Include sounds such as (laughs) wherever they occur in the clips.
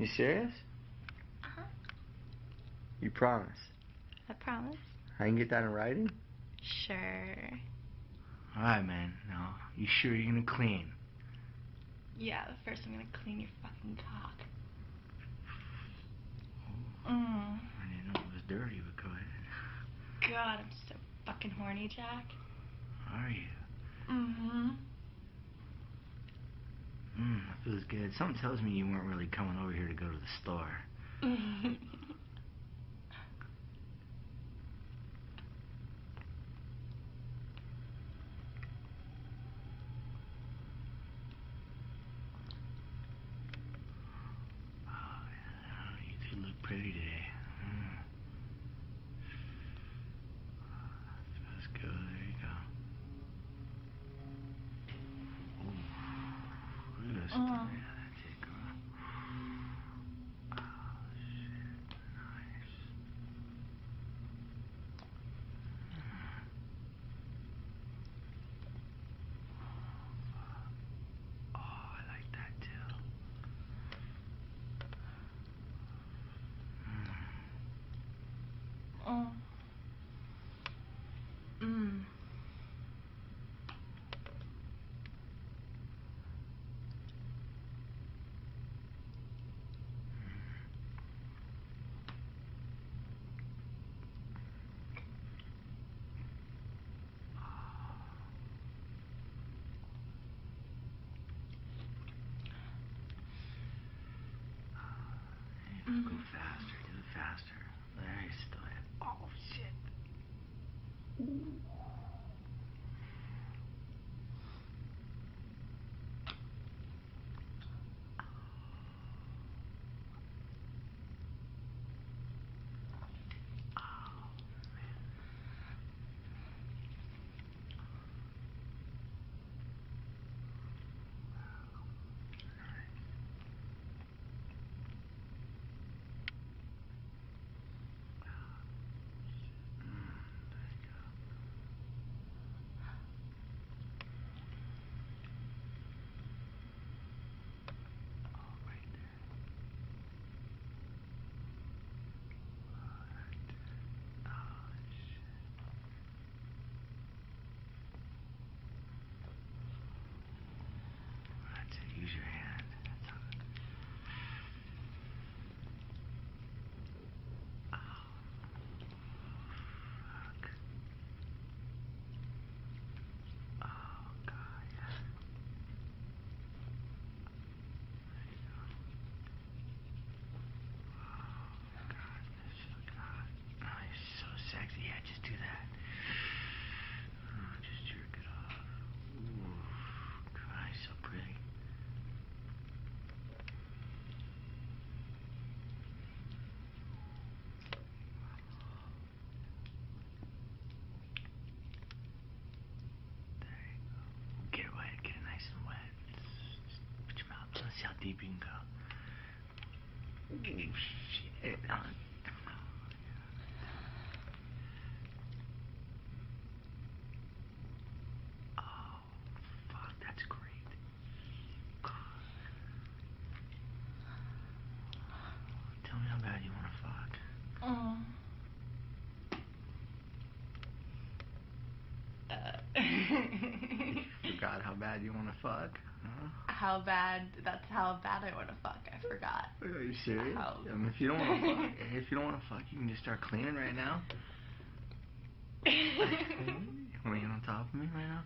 You serious? Uh-huh. You promise? I promise. I can get that in writing? Sure. Alright, man. Now, you sure you're gonna clean? Yeah, but first I'm gonna clean your fucking cock. Mm. I didn't know it was dirty, but go ahead. God, I'm so fucking horny, Jack. Are you? Mm-hmm. Mmm, that feels good. Something tells me you weren't really coming over here to go to the store. (laughs) Oh, yeah, you two look pretty today. Mm. Feels good. There you go. Ooh, look at this. Mm. Yeah, that's it, girl. Oh, shit. Nice. Oh, I like that too. Mm. Thank you. Shit. Oh, Oh, fuck. That's great. (laughs) Tell me how bad you want to fuck. Mm. Uh, Forgot how bad you want to fuck? Huh? how bad? That's how bad I want to fuck. I forgot. Are you serious? How- I mean, if you don't want to (laughs) fuck, if you don't want to fuck, you can just start cleaning right now. (laughs) you want to get on top of me right now?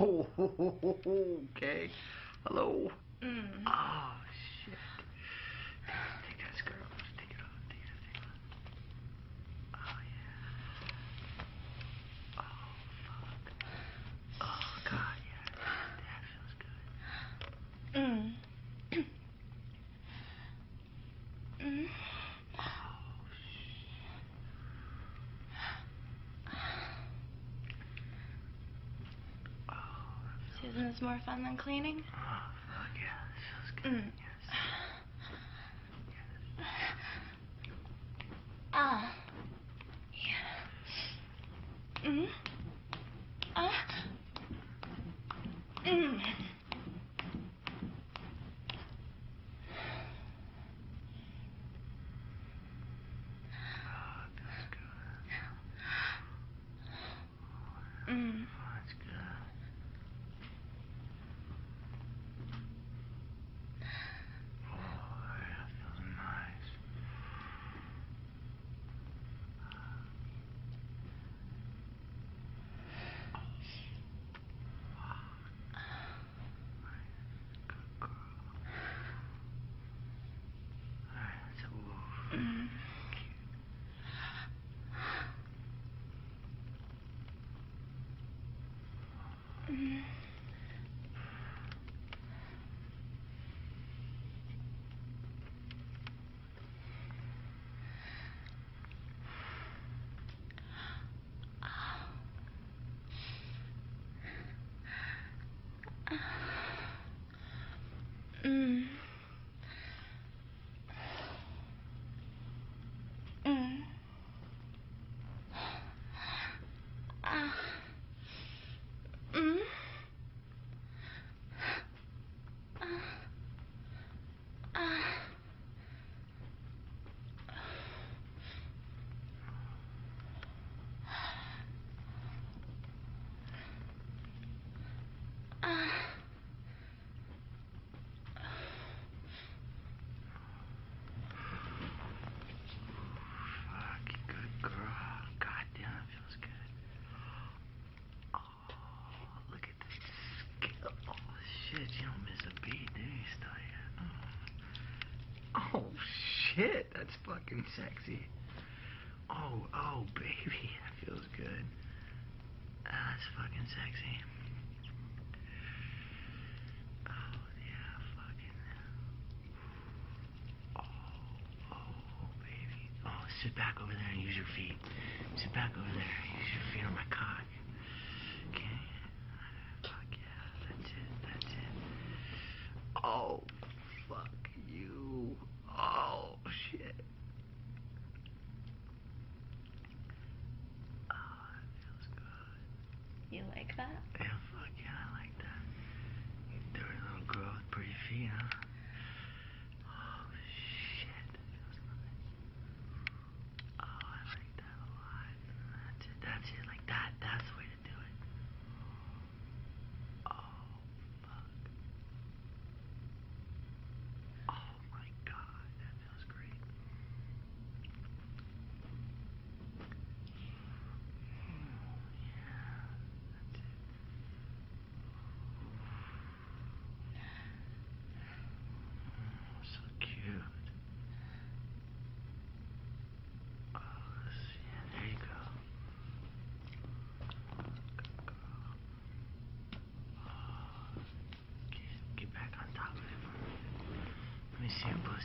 Oh, (laughs) okay. Hello. Mm. Oh shit. Take that skirt off. Take it off. Take it off. Take it off. Oh yeah. Oh fuck. Oh god, yeah. That feels good. Mm. mm. Oh shit. Oh, that See, feels. Isn't this more fun than cleaning? 嗯。that's fucking sexy. Oh, oh, baby, (laughs) that feels good. Ah, that's fucking sexy. that? Mis tiempos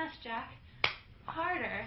fast, Jack. Harder.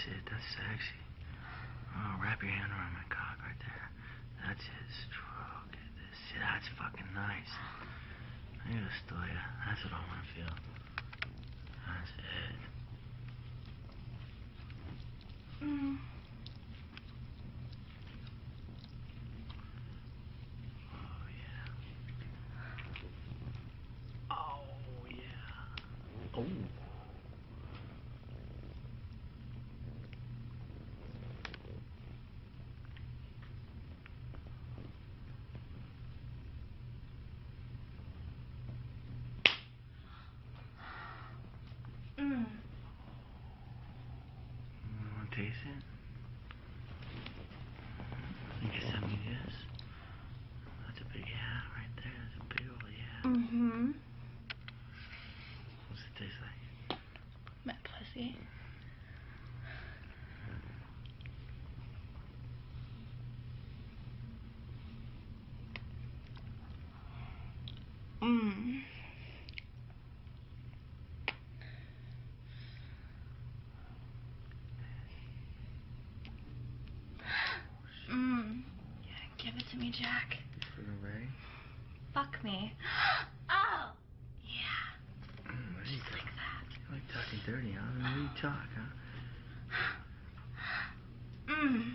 That's it. That's sexy. Oh, wrap your hand around my cock right there. That's it. Stroke it. This, see, that's fucking nice. I Look at this story. That's what I want to feel. That's it. Mm. mm me, Jack. Putting away? Fuck me. (gasps) oh! Yeah. Mm, Just like that. You like talking dirty, huh? I mean, you talk, huh? Mmm.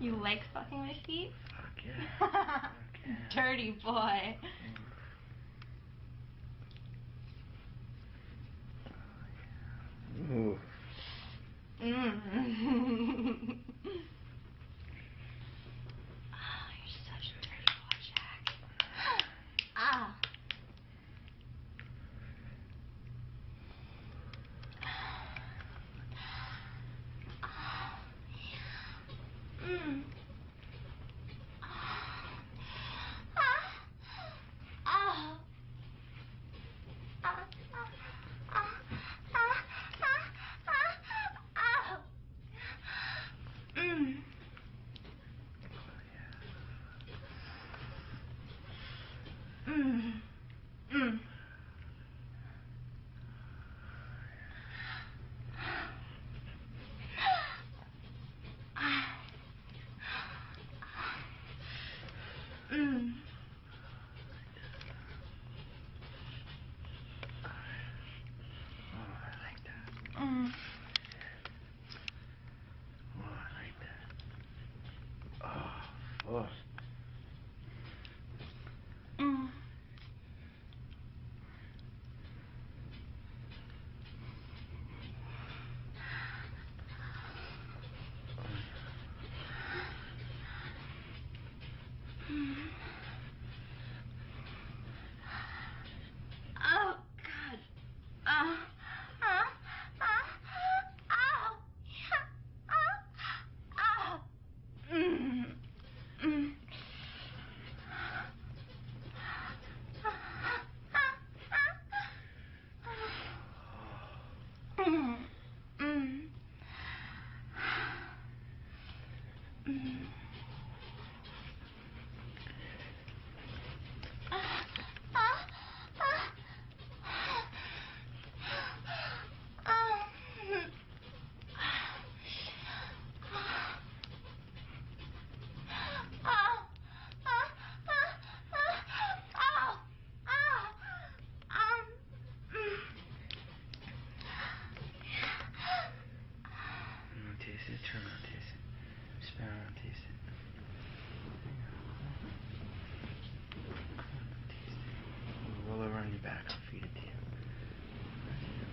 You like fucking my feet? Fuck yeah. (laughs) Fuck yeah. Dirty boy. Ooh. Mm. (laughs) your back. I'll feed it to you.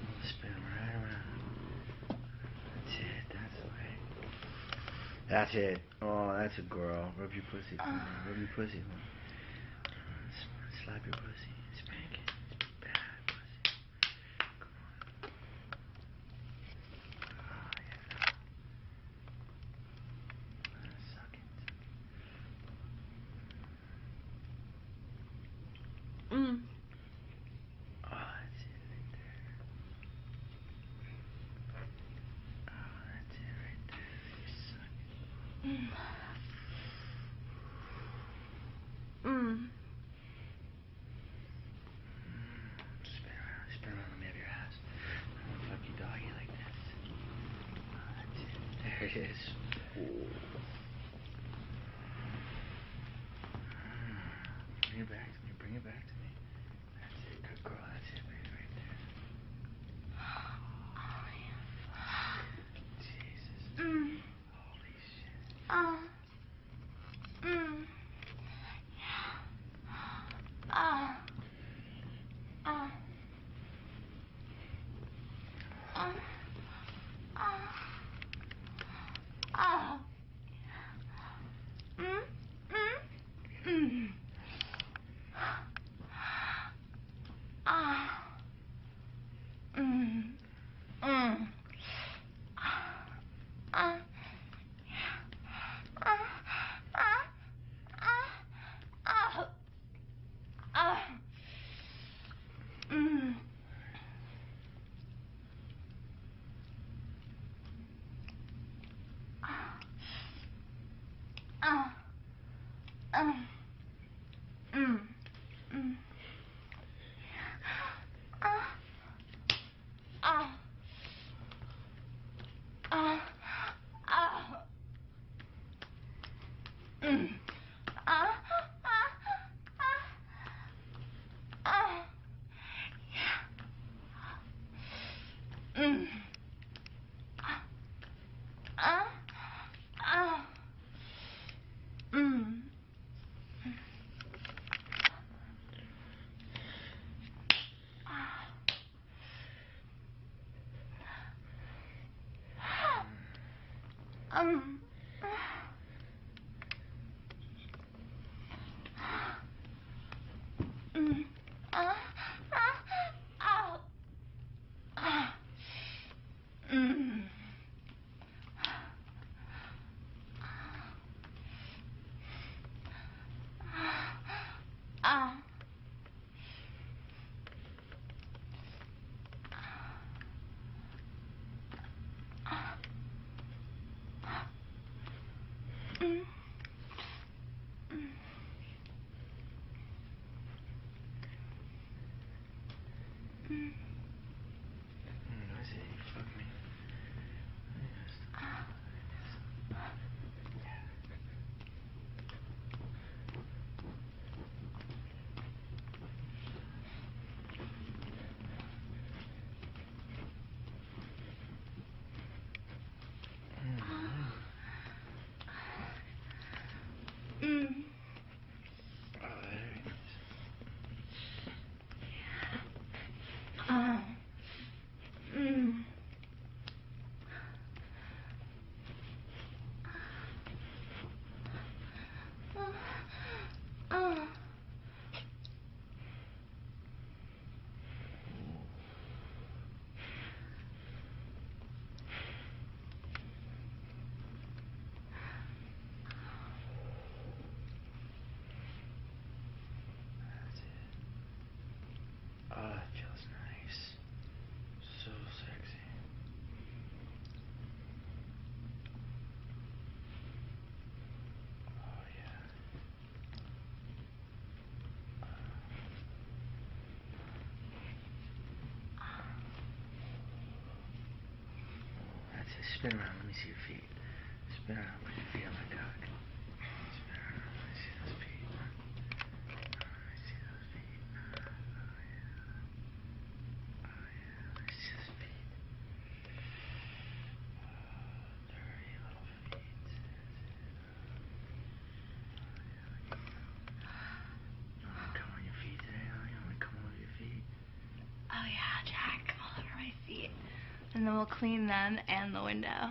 We'll spin them right around. That's it. That's the way. That's it. Oh, that's a girl. Rub your pussy. Uh. Rub your pussy. Slap your pussy. Yes Mm. Spin around. Let me see your feet. Spin around. and then we'll clean them and the window.